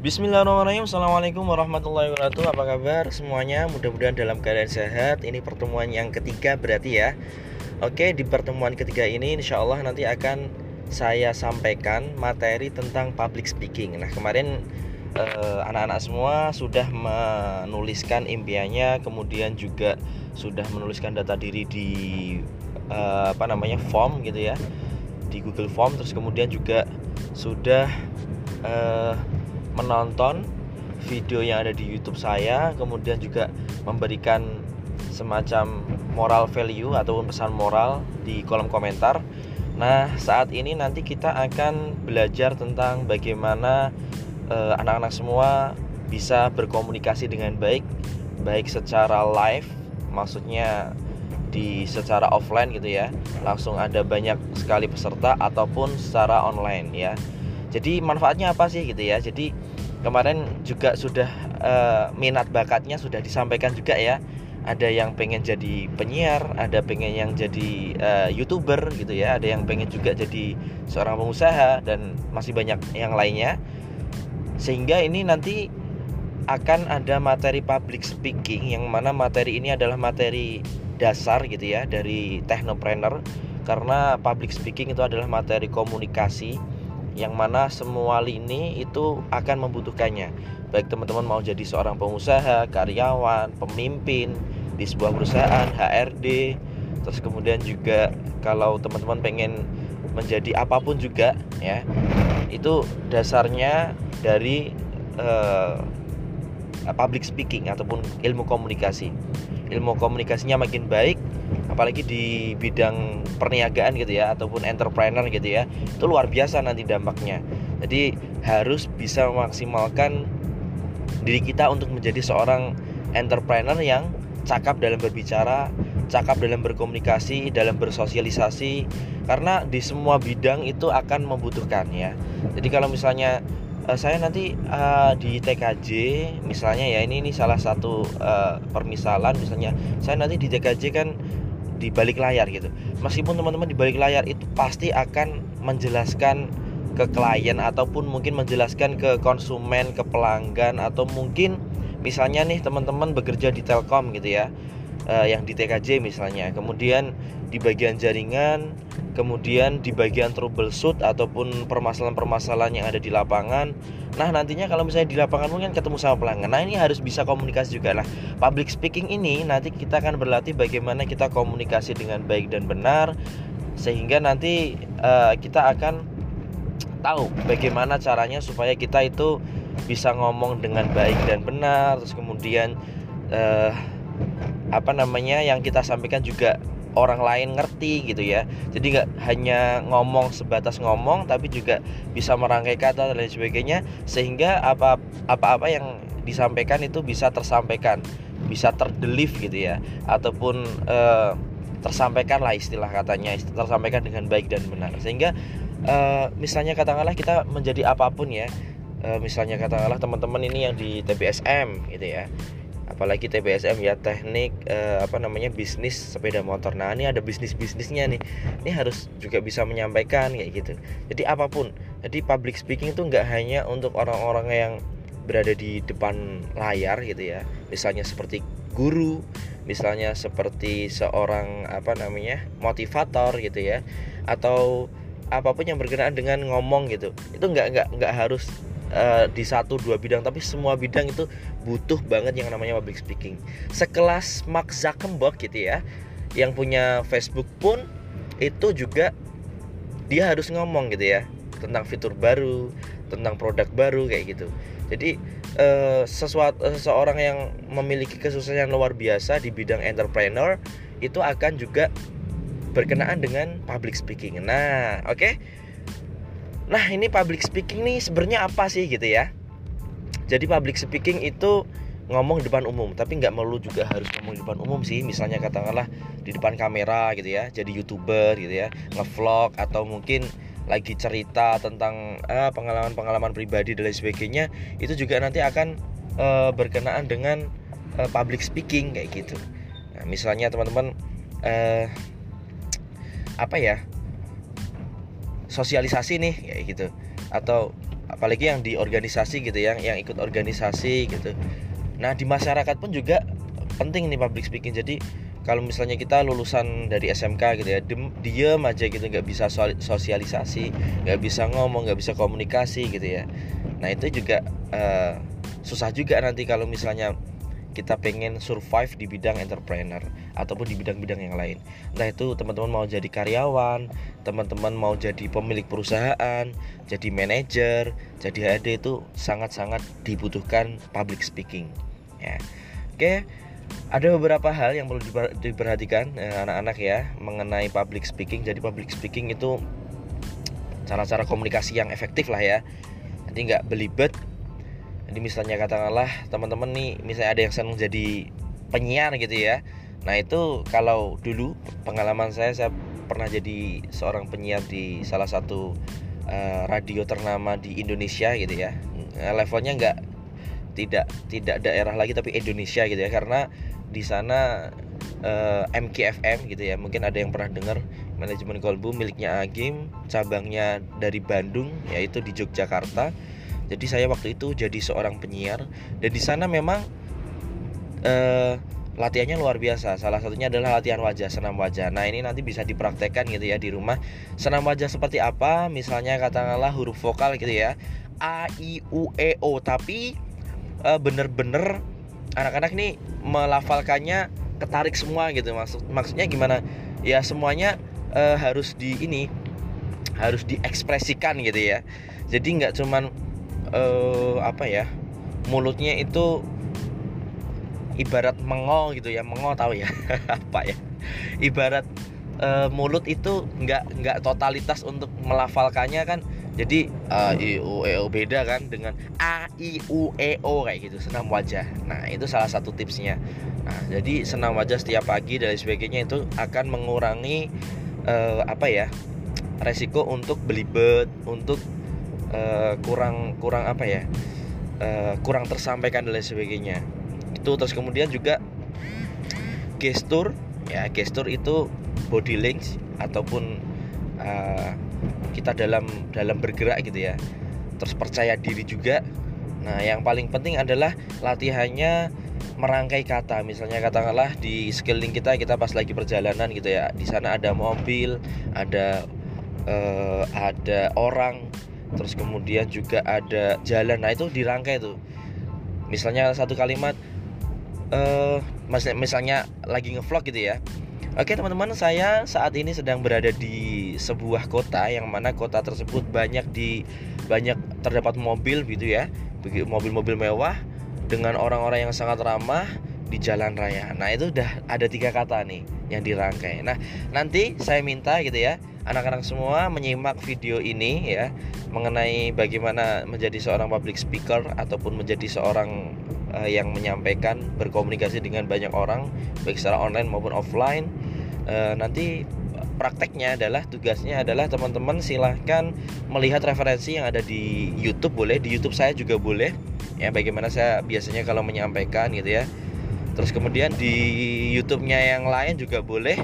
Bismillahirrahmanirrahim. Assalamualaikum warahmatullahi wabarakatuh. Apa kabar semuanya? Mudah-mudahan dalam keadaan sehat. Ini pertemuan yang ketiga berarti ya. Oke di pertemuan ketiga ini Insya Allah nanti akan saya sampaikan materi tentang public speaking. Nah kemarin eh, anak-anak semua sudah menuliskan impiannya Kemudian juga sudah menuliskan data diri di eh, apa namanya form gitu ya Di Google Form Terus kemudian juga sudah eh, menonton video yang ada di YouTube saya, kemudian juga memberikan semacam moral value ataupun pesan moral di kolom komentar. Nah, saat ini nanti kita akan belajar tentang bagaimana eh, anak-anak semua bisa berkomunikasi dengan baik, baik secara live, maksudnya di secara offline gitu ya. Langsung ada banyak sekali peserta ataupun secara online ya. Jadi manfaatnya apa sih gitu ya? Jadi kemarin juga sudah uh, minat bakatnya sudah disampaikan juga ya. Ada yang pengen jadi penyiar, ada pengen yang jadi uh, youtuber gitu ya, ada yang pengen juga jadi seorang pengusaha dan masih banyak yang lainnya. Sehingga ini nanti akan ada materi public speaking yang mana materi ini adalah materi dasar gitu ya dari technopreneur karena public speaking itu adalah materi komunikasi yang mana semua lini itu akan membutuhkannya. Baik teman-teman mau jadi seorang pengusaha, karyawan, pemimpin di sebuah perusahaan, HRD terus kemudian juga kalau teman-teman pengen menjadi apa pun juga ya itu dasarnya dari uh, public speaking ataupun ilmu komunikasi. Ilmu komunikasinya makin baik apalagi di bidang perniagaan gitu ya ataupun entrepreneur gitu ya itu luar biasa nanti dampaknya. Jadi harus bisa memaksimalkan diri kita untuk menjadi seorang entrepreneur yang cakap dalam berbicara cakap dalam berkomunikasi dalam bersosialisasi karena di semua bidang itu akan membutuhkan ya. Jadi kalau misalnya uh, saya nanti uh, di TKJ misalnya ya ini ini salah satu uh, permisalan misalnya saya nanti di TKJ kan di balik layar gitu. Meskipun teman-teman di balik layar itu pasti akan menjelaskan ke klien ataupun mungkin menjelaskan ke konsumen, ke pelanggan atau mungkin misalnya nih teman-teman bekerja di Telkom gitu ya. Uh, yang di TKJ misalnya. Kemudian di bagian jaringan, kemudian di bagian troubleshoot ataupun permasalahan-permasalahan yang ada di lapangan. Nah, nantinya kalau misalnya di lapangan mungkin ketemu sama pelanggan. Nah, ini harus bisa komunikasi juga. Nah, public speaking ini nanti kita akan berlatih bagaimana kita komunikasi dengan baik dan benar sehingga nanti uh, kita akan tahu bagaimana caranya supaya kita itu bisa ngomong dengan baik dan benar terus kemudian uh, apa namanya yang kita sampaikan juga orang lain ngerti gitu ya. Jadi nggak hanya ngomong sebatas ngomong tapi juga bisa merangkai kata dan lain sebagainya sehingga apa apa yang disampaikan itu bisa tersampaikan bisa terdelif gitu ya. Ataupun uh, tersampaikan lah istilah katanya tersampaikan dengan baik dan benar. Sehingga uh, misalnya katakanlah kita menjadi apa pun ya uh, misalnya katakanlah teman-teman ini yang di TBSM gitu ya apalagi TBSM ya teknik eh, apa namanya bisnis sepeda motor. Nah ini ada bisnis bisnisnya nih. Ini harus juga bisa menyampaikan kayak gitu. Jadi apa pun jadi public speaking itu nggak hanya untuk orang-orang yang berada di depan layar gitu ya. Misalnya seperti guru misalnya seperti seorang apa namanya motivator gitu ya. Atau apa pun yang berkenaan dengan ngomong gitu. Itu nggak nggak nggak harus uh, di satu dua bidang tapi semua bidang itu butuh banget yang namanya public speaking. Sekelas Mark Zuckerberg gitu ya yang punya Facebook pun itu juga dia harus ngomong gitu ya tentang fitur baru tentang produk baru kayak gitu. Jadi uh, sesuatu seseorang yang memiliki kesuksesan luar biasa di bidang entrepreneur itu akan juga berkenaan dengan public speaking. Nah oke? okay? Nah ini public speaking nih sebenarnya apa sih gitu ya? Jadi public speaking itu ngomong di depan umum Tapi nggak melulu juga harus ngomong di depan umum sih. Misalnya katakanlah di depan kamera gitu ya Jadi youtuber gitu ya Ngevlog atau mungkin lagi cerita tentang pengalaman pengalaman-pengalaman pribadi dan lain sebagainya Itu juga nanti akan uh, berkenaan dengan uh, public speaking kayak gitu. Nah misalnya teman-teman uh, Apa ya sosialisasi nih kayak gitu. Atau apalagi yang di organisasi gitu ya yang ikut organisasi gitu. Nah di masyarakat pun juga penting nih public speaking. Jadi kalau misalnya kita lulusan dari SMK gitu ya diem aja gitu nggak bisa sosialisasi nggak bisa ngomong nggak bisa komunikasi gitu ya. Nah itu juga uh, susah juga nanti kalau misalnya kita pengen survive di bidang entrepreneur ataupun di bidang-bidang yang lain. Entah itu teman-teman mau jadi karyawan, teman-teman mau jadi pemilik perusahaan, jadi manajer, jadi HRD itu sangat-sangat dibutuhkan public speaking. Ya. Oke, ada beberapa hal yang perlu diperhatikan eh, anak-anak ya mengenai public speaking. Jadi public speaking itu cara-cara komunikasi yang efektif lah ya. Nanti nggak belibet jadi misalnya katakanlah teman-teman nih misalnya ada yang senang jadi penyiar gitu ya. Nah itu kalau dulu pengalaman saya saya pernah jadi seorang penyiar di salah satu uh, radio ternama di Indonesia gitu ya. Nah, levelnya nggak tidak tidak daerah lagi tapi Indonesia gitu ya. Karena di sana uh, eh, MKFM gitu ya. Mungkin ada yang pernah dengar manajemen kolbu miliknya Agim cabangnya dari Bandung yaitu di Yogyakarta jadi saya waktu itu jadi seorang penyiar dan di sana memang eh, latihannya luar biasa. Salah satunya adalah latihan wajah, senam wajah. Nah, ini nanti bisa dipraktekkan gitu ya di rumah. Senam wajah seperti apa? Misalnya katakanlah huruf vokal gitu ya. A I U E O, tapi eh, bener-bener anak-anak nih melafalkannya ketarik semua gitu. Maksud maksudnya gimana? Ya semuanya eh, harus di ini harus diekspresikan gitu ya. Jadi nggak cuman uh, apa ya mulutnya itu ibarat mengol gitu ya mengol tahu ya apa ya ibarat uh, mulut itu nggak nggak totalitas untuk melafalkannya kan jadi uh, i u e o beda kan dengan a i u e o kayak gitu senam wajah. Nah itu salah satu tipsnya. Nah jadi senam wajah setiap pagi dan sebagainya itu akan mengurangi uh, apa ya resiko untuk belibet untuk uh, kurang kurang apa ya uh, kurang tersampaikan dan lain sebagainya. Itu terus kemudian juga gestur ya gestur itu body language ataupun uh, kita dalam dalam bergerak gitu ya. Terus percaya diri juga. Nah yang paling penting adalah latihannya merangkai kata. Misalnya katakanlah di sekeliling kita kita pas lagi perjalanan gitu ya. Di sana ada mobil ada uh, ada orang terus kemudian juga ada jalan. Nah itu dirangkai tuh. Misalnya satu kalimat uh, misalnya lagi ngevlog gitu ya. Oke teman-teman saya saat ini sedang berada di sebuah kota yang mana kota tersebut banyak di banyak terdapat mobil gitu ya. Mobil-mobil mewah dengan orang-orang yang sangat ramah di jalan raya. Nah itu udah ada tiga kata nih yang dirangkai. Nah nanti saya minta gitu ya anak-anak semua menyimak video ini ya mengenai bagaimana menjadi seorang public speaker ataupun menjadi seorang uh, yang menyampaikan berkomunikasi dengan banyak orang baik secara online maupun offline. Uh, nanti prakteknya adalah tugasnya adalah teman-teman silahkan melihat referensi yang ada di YouTube boleh di YouTube saya juga boleh ya bagaimana saya biasanya kalau menyampaikan gitu ya terus kemudian di YouTube-nya yang lain juga boleh.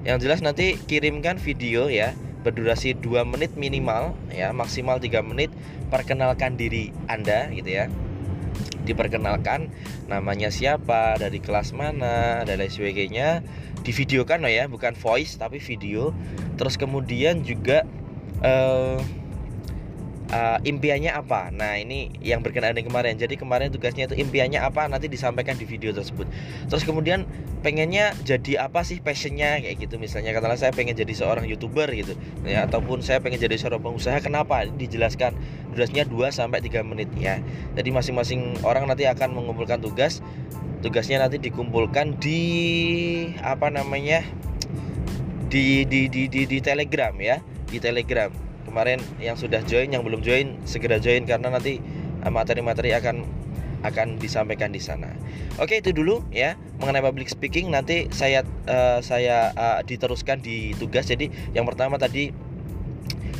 Yang jelas nanti kirimkan video ya berdurasi 2 menit minimal ya maksimal 3 menit. Perkenalkan diri Anda gitu ya. Diperkenalkan namanya siapa dari kelas mana dan lain sebagainya. Divideokan loh ya bukan voice tapi video. Terus kemudian juga uh, uh, impiannya apa? Nah ini yang berkenaan dengan kemarin. Jadi kemarin tugasnya itu impiannya apa? Nanti disampaikan di video tersebut. Terus kemudian pengennya jadi apa sih passionnya? Kayak gitu misalnya katakanlah saya pengen jadi seorang youtuber gitu. Ya ataupun saya pengen jadi seorang pengusaha kenapa dijelaskan durasinya 2 sampai 3 menit? Ya jadi masing-masing orang nanti akan mengumpulkan tugas. Tugasnya nanti dikumpulkan di apa namanya di di di di, di telegram ya. Di telegram kemarin yang sudah join yang belum join segera join karena nanti eh, materi-materi akan akan disampaikan di sana. Oke itu dulu ya mengenai public speaking nanti saya uh, saya uh, diteruskan di tugas. Jadi yang pertama tadi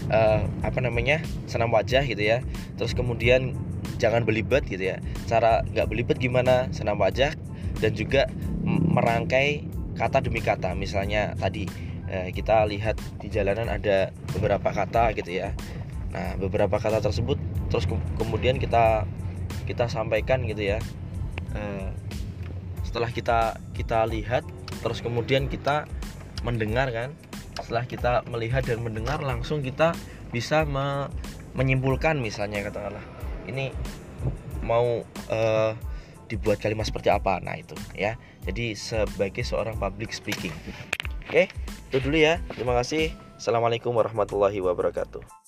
uh, apa namanya senam wajah gitu ya. Terus kemudian jangan belibet gitu ya. Cara nggak belibet gimana senam wajah dan juga merangkai kata demi kata. Misalnya tadi eh, kita lihat di jalanan ada beberapa kata gitu ya. Nah beberapa kata tersebut terus ke kemudian kita kita sampaikan gitu ya. Uh, setelah kita kita lihat terus kemudian kita mendengar kan. Setelah kita melihat dan mendengar langsung kita bisa me menyimpulkan misalnya katakanlah ini mau uh, dibuat kalimat seperti apa? Nah itu ya. Jadi sebagai seorang public speaking oke itu dulu ya. Terima kasih. Assalamualaikum warahmatullahi wabarakatuh